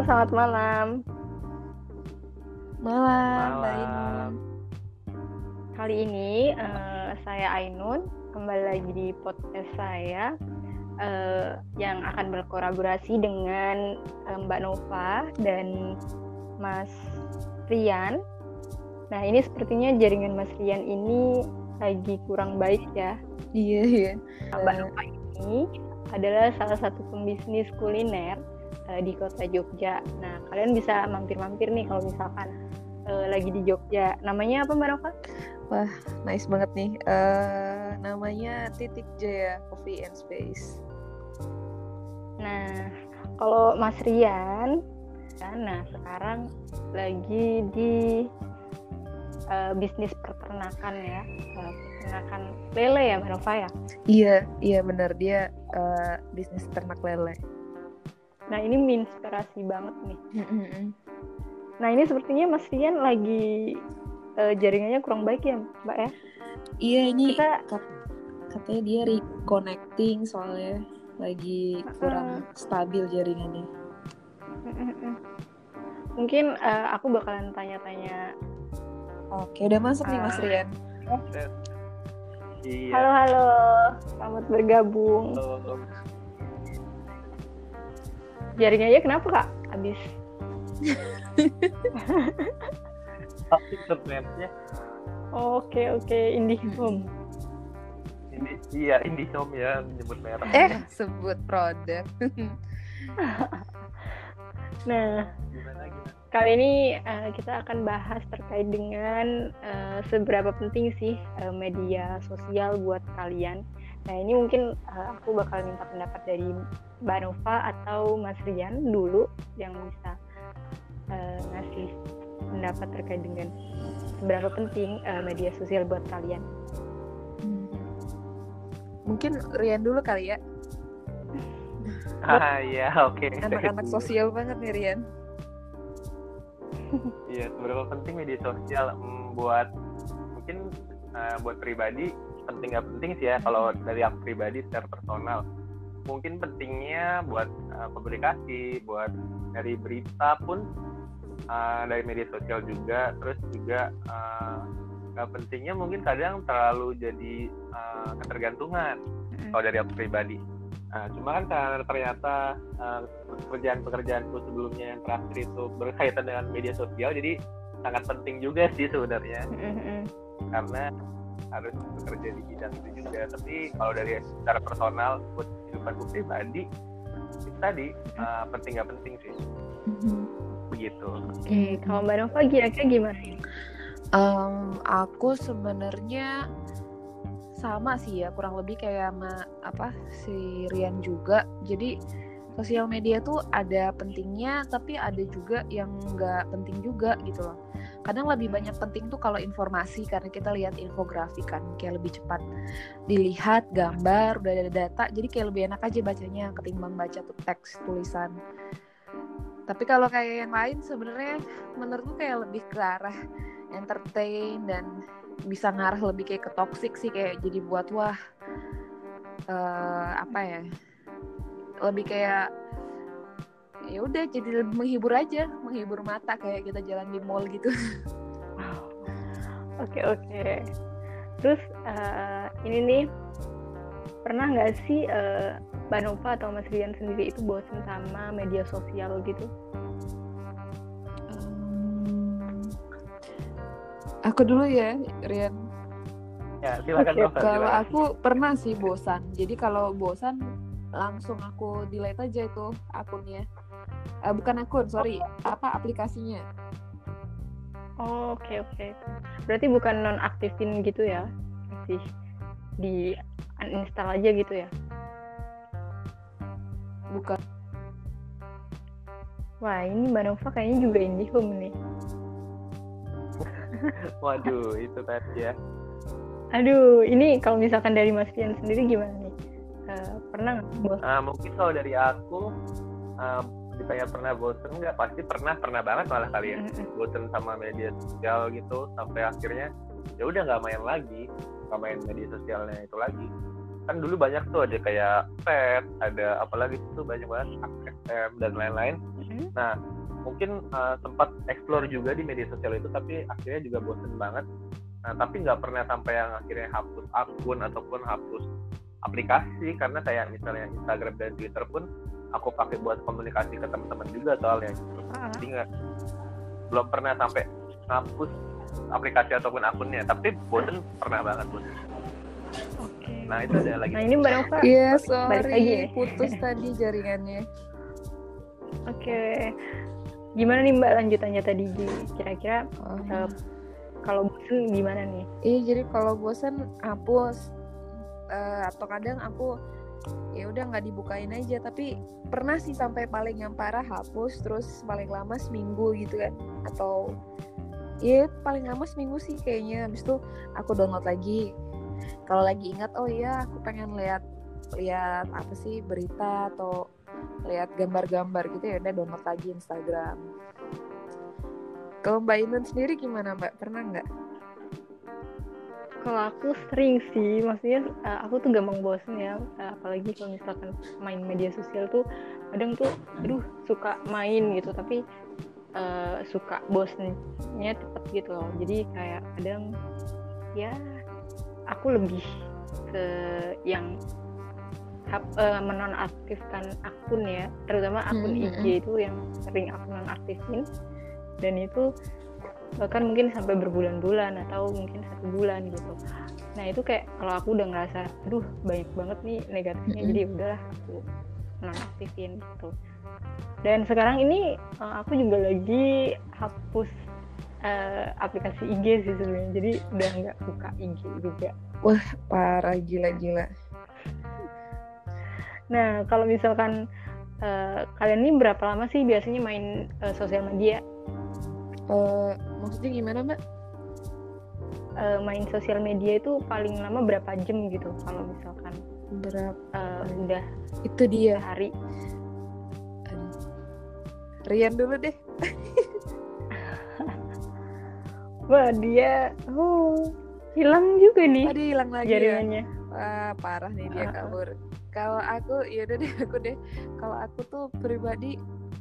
selamat malam. Malam, Mbak Malam. Ainun. Kali ini eh, saya Ainun kembali lagi di podcast saya eh, yang akan berkolaborasi dengan eh, Mbak Nova dan Mas Rian. Nah, ini sepertinya jaringan Mas Rian ini lagi kurang baik ya. Iya, iya. Mbak Nova ini adalah salah satu pembisnis kuliner eh, di kota Jogja. Nah, kalian bisa mampir-mampir nih kalau misalkan eh, lagi di Jogja. Namanya apa Mbak Nova? Nice banget nih. Eh, namanya Titik Jaya Coffee and Space. Nah, kalau Mas Rian, nah sekarang lagi di eh, bisnis peternakan ya, Eh, peternakan lele ya, Mbak Nova ya. Iya, iya benar dia eh, bisnis ternak lele. Nah, ini menginspirasi banget nih. Nah, ini sepertinya Mas Rian lagi eh, jaringannya kurang baik ya, Mbak ya. Iya, ini Kita- kat- katanya dia reconnecting soalnya lagi kurang stabil jaringannya. Mungkin eh, aku bakalan tanya-tanya. Oke, udah masuk nih Mas Ah. Rian. Iya. Halo, halo. Selamat bergabung. Halo. Jaringannya kenapa, Kak? Habis. Internetnya Oke, oke. IndiHome. ini iya Indihome ya menyebut merek. Eh, sebut produk. Nah, Gimana gimana? kali ini eh, kita akan bahas terkait dengan eh, seberapa penting sih eh, media sosial buat kalian. Nah, ini mungkin eh, aku bakal minta pendapat dari Mbak Nova atau Mas Rian dulu yang bisa eh, ngasih pendapat terkait dengan seberapa penting eh, media sosial buat kalian. Mungkin Rian dulu kali ya. Ah iya oke. Anak-anak sosial banget nih Rian. Iya seberapa penting media sosial Hmm, buat mungkin eh, buat pribadi penting nggak penting sih ya kalau dari aku pribadi secara personal. Mungkin pentingnya buat eh, komunikasi buat dari berita pun eh, dari media sosial juga terus juga nggak pentingnya mungkin kadang terlalu jadi eh, ketergantungan kalau dari aku pribadi. Nah, cuma kan karena ternyata eh, pekerjaan-pekerjaanku sebelumnya yang terakhir itu berkaitan dengan media sosial, jadi sangat penting juga sih sebenarnya. Karena harus bekerja di bidang itu juga. Tapi kalau dari secara personal buat kehidupanku pribadi, itu tadi eh, penting nggak penting sih, begitu. Oke, kalau Mbak Nova kira-kira gimana? Em, aku sebenarnya sama sih ya kurang lebih kayak sama apa si Rian juga jadi sosial media tuh ada pentingnya tapi ada juga yang nggak penting juga gitu loh. Kadang lebih banyak penting tuh kalau informasi karena kita lihat infografi kan kayak lebih cepat dilihat gambar udah ada data jadi kayak lebih enak aja bacanya ketimbang baca tuh teks tulisan. Tapi kalau kayak yang lain sebenarnya menurutku kayak lebih ke arah entertain dan bisa ngarah lebih kayak ke toxic sih kayak jadi buat wah eh, apa ya lebih kayak ya udah jadi lebih menghibur aja menghibur mata kayak kita jalan di mall gitu. Oke oke. Terus eh, ini nih pernah nggak sih eh, Mbak Nova atau Mas Rian sendiri itu bosan sama media sosial gitu? Hmm, aku dulu ya Rian. Ya silakan Oke, Novel, kalau aku pernah sih bosan. Jadi kalau bosan langsung aku delete aja itu akunnya Eh, bukan akun sorry apa aplikasinya Oh, oke oke. Berarti bukan nonaktifin gitu ya? Masih di uninstall aja gitu ya? bukan Wah ini Mbak Nova kayaknya juga IndiHome nih. Waduh itu tadi ya. Aduh, ini kalau misalkan dari Mas Rian sendiri gimana nih? Pernah nggak bosan? Ah, mungkin kalau dari aku ah, ditanya pernah bosen nggak? Pasti pernah pernah banget malah kali ya. Bosen sama media sosial gitu sampai akhirnya ya udah nggak main lagi nggak main media sosialnya itu lagi. Kan dulu banyak tuh ada kayak pet ada apalagi tuh banyak banget ASM dan lain-lain. Mm-hmm. nah mungkin uh, sempat explore juga di media sosial itu tapi akhirnya juga bosen banget. Nah tapi nggak pernah sampai yang akhirnya hapus akun ataupun hapus aplikasi karena kayak misalnya Instagram dan Twitter pun aku pakai buat komunikasi ke teman-teman juga soalnya gitu. Jadi nggak belum pernah sampai ngapus aplikasi ataupun akunnya tapi bosen pernah banget bosen Oke. nah itu ada lagi Nah ini Mbak Nova. Iya, Balik lagi sorry, ya. putus tadi jaringannya. Oke. Gimana nih Mbak lanjutannya tadi? Kira-kira Oh. eh, kalau bosen gimana nih? Iya, jadi kalau bosan hapus Eh, atau kadang aku ya udah nggak dibukain aja. Tapi pernah sih sampai paling yang parah hapus terus paling lama seminggu gitu kan. Atau ya paling lama seminggu sih kayaknya. Habis itu aku download lagi. Kalau lagi ingat oh iya aku pengen lihat lihat apa sih berita atau lihat gambar-gambar gitu ya udah download lagi Instagram. Kalau Mbak Inun sendiri gimana Mbak? Pernah nggak Kalau aku sering sih, maksudnya eh, aku tuh gampang bosen ya, eh, apalagi kalau misalkan main media sosial tuh kadang tuh, aduh suka main gitu, tapi eh, suka bosennya cepet gitu loh. Jadi kayak kadang ya aku lebih ke yang hap- eh, menonaktifkan akun ya, terutama akun Hmm, IG itu yang sering aku nonaktifin. Dan itu bahkan mungkin sampai berbulan-bulan atau mungkin satu bulan gitu. Nah itu kayak kalau aku udah ngerasa, aduh banyak banget nih negatifnya, jadi udahlah aku nonaktifin gitu. Dan sekarang ini eh, aku juga lagi hapus eh, aplikasi IG sih sebenarnya, jadi udah nggak buka IG juga. parah gila-gila Nah kalau misalkan eh, kalian ini berapa lama sih biasanya main eh, sosial media? Eh, maksudnya gimana mbak? Eh, main sosial media itu paling lama berapa jam gitu? Kalau misalkan Berapa? eh, udah Itu dia. sehari Aduh. Rian dulu deh. Wah dia oh hilang juga nih Tadi hilang lagi ya. jaringannya. Wah parah nih dia kabur. Kalau aku ya udah deh aku deh. Kalau aku tuh pribadi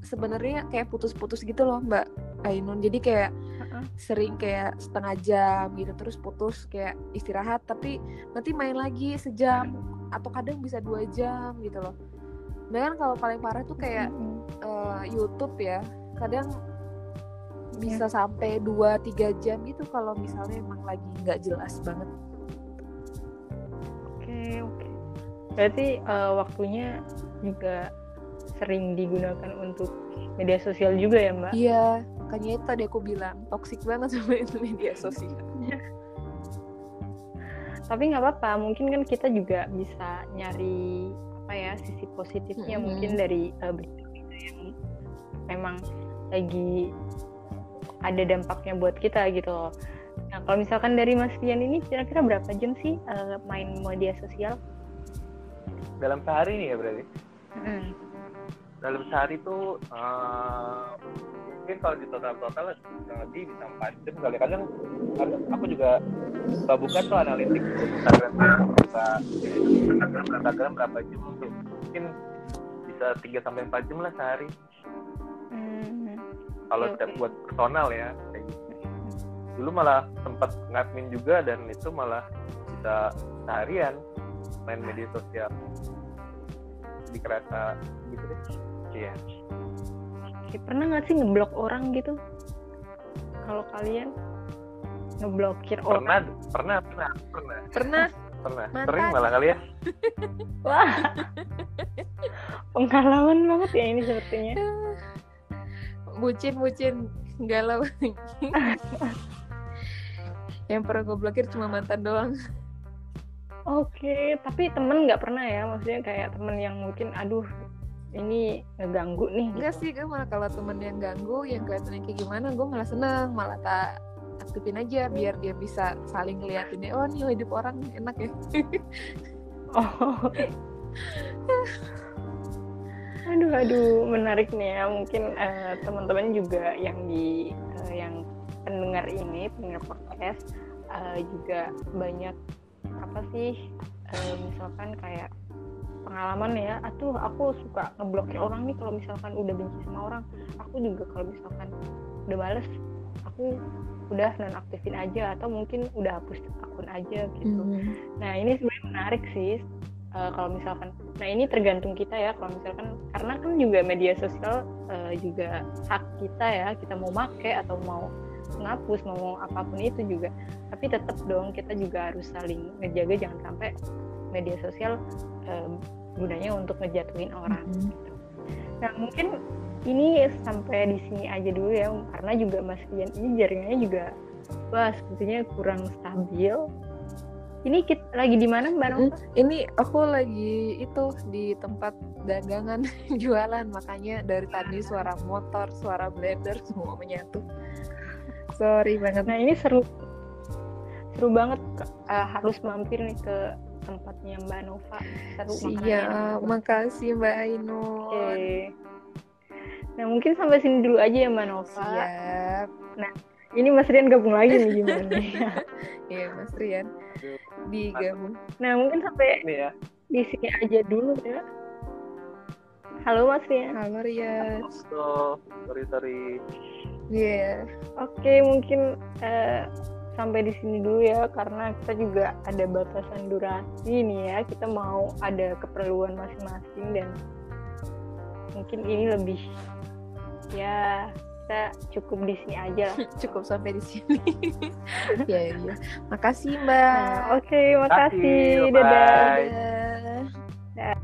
sebenarnya kayak putus-putus gitu loh mbak Ainun. Jadi kayak Heeh. sering kayak setengah jam gitu terus putus kayak istirahat tapi nanti main lagi sejam atau kadang bisa dua jam gitu loh. Bahkan kalau paling parah tuh kayak eh, YouTube ya kadang bisa sampai 2-3 jam gitu kalau misalnya emang lagi nggak jelas banget Oke oke. Berarti eh, waktunya juga sering digunakan untuk media sosial juga ya mbak? iya makanya itu tadi aku bilang toxic banget sama itu media sosial Tapi nggak apa-apa, mungkin kan kita juga bisa nyari apa ya sisi positifnya Mm-mm. mungkin dari eh, berita-berita yang memang lagi ada dampaknya buat kita gitu loh. Nah kalau misalkan dari Mas Rian ini kira-kira berapa jam sih eh, main media sosial? dalam sehari nih ya berarti Mm. dalam sehari tuh eh, mungkin kalau di total total kurang lebih bisa empat jam kali kadang aku juga suka buka tuh analitik Instagram buka Instagram Instagram berapa jam tuh mungkin bisa 3 sampai empat jam lah sehari Hmm. kalau setiap oke. buat personal ya kayak gitu. dulu malah sempat ngadmin juga dan itu malah bisa seharian main media sosial di kereta gitu deh iya Oke, pernah nggak sih ngeblok orang gitu? Kalau kalian ngeblokir orang, pernah pernah pernah. Pernah. Pernah. Pernah Mantan. sering malah kali ya. Wah. Pengalaman banget ya ini sepertinya. bucin bucin galau. Yang pernah gue blokir cuma mantan doang. Oke, tapi temen nggak pernah ya, maksudnya kayak temen yang mungkin, aduh, ini ngeganggu nih. enggak sih gue malah kalau temen yang ganggu yang kelihatannya kayak gimana gue malah seneng malah tak aktifin aja biar dia bisa saling ngeliatin oh nih hidup orang enak ya Oh. aduh, aduh, menarik nih ya. Mungkin eh, teman-teman juga yang di eh, yang pendengar ini, pendengar podcast eh, juga banyak apa sih uh, misalkan kayak pengalaman ya. Atuh aku suka ngeblokir orang nih kalau misalkan udah benci sama orang. Aku juga kalau misalkan udah males aku udah nonaktifin aja atau mungkin udah hapus akun aja gitu. Mm. nah ini sebenarnya menarik sih uh, kalau misalkan nah ini tergantung kita ya kalau misalkan karena kan juga media sosial uh, juga hak kita ya kita mau make atau mau ngapus mau apa pun itu juga. Tapi tetap dong kita juga harus saling ngejaga jangan sampai media sosial uh, gunanya untuk ngejatuhin orang mm -hmm. gitu. nah mungkin ini sampai di sini aja dulu ya karena juga Mas Rian ini jaringannya juga wah sepertinya kurang stabil ini kita lagi di mana Mbak Nova? Ini aku lagi itu di tempat dagangan jualan makanya dari tadi suara motor, suara blender semua menyatu. Sorry banget. Nah ini seru, seru banget uh, harus mampir nih ke tempatnya Mbak Nova. Seru Iya, makasih Mbak Ainul. Oke. Okay. Nah mungkin sampai sini dulu aja ya Mbak Nova. Siap. Nah ini Mas Rian gabung lagi nih gimana nih? Iya Mas Rian digabung. Nah mungkin sampai ya. di sini aja dulu ya. Halo Mas Rian. Halo Rian. Halo, sorry sorry. Iya. Yeah. Oke mungkin uh, sampai di sini dulu ya karena kita juga ada batasan durasi nih ya. Kita mau ada keperluan masing-masing dan mungkin ini lebih ya kita cukup di sini aja cukup sampai di sini. Ya ya makasih mbak. Nah, oke okay, makasih, makasih dadah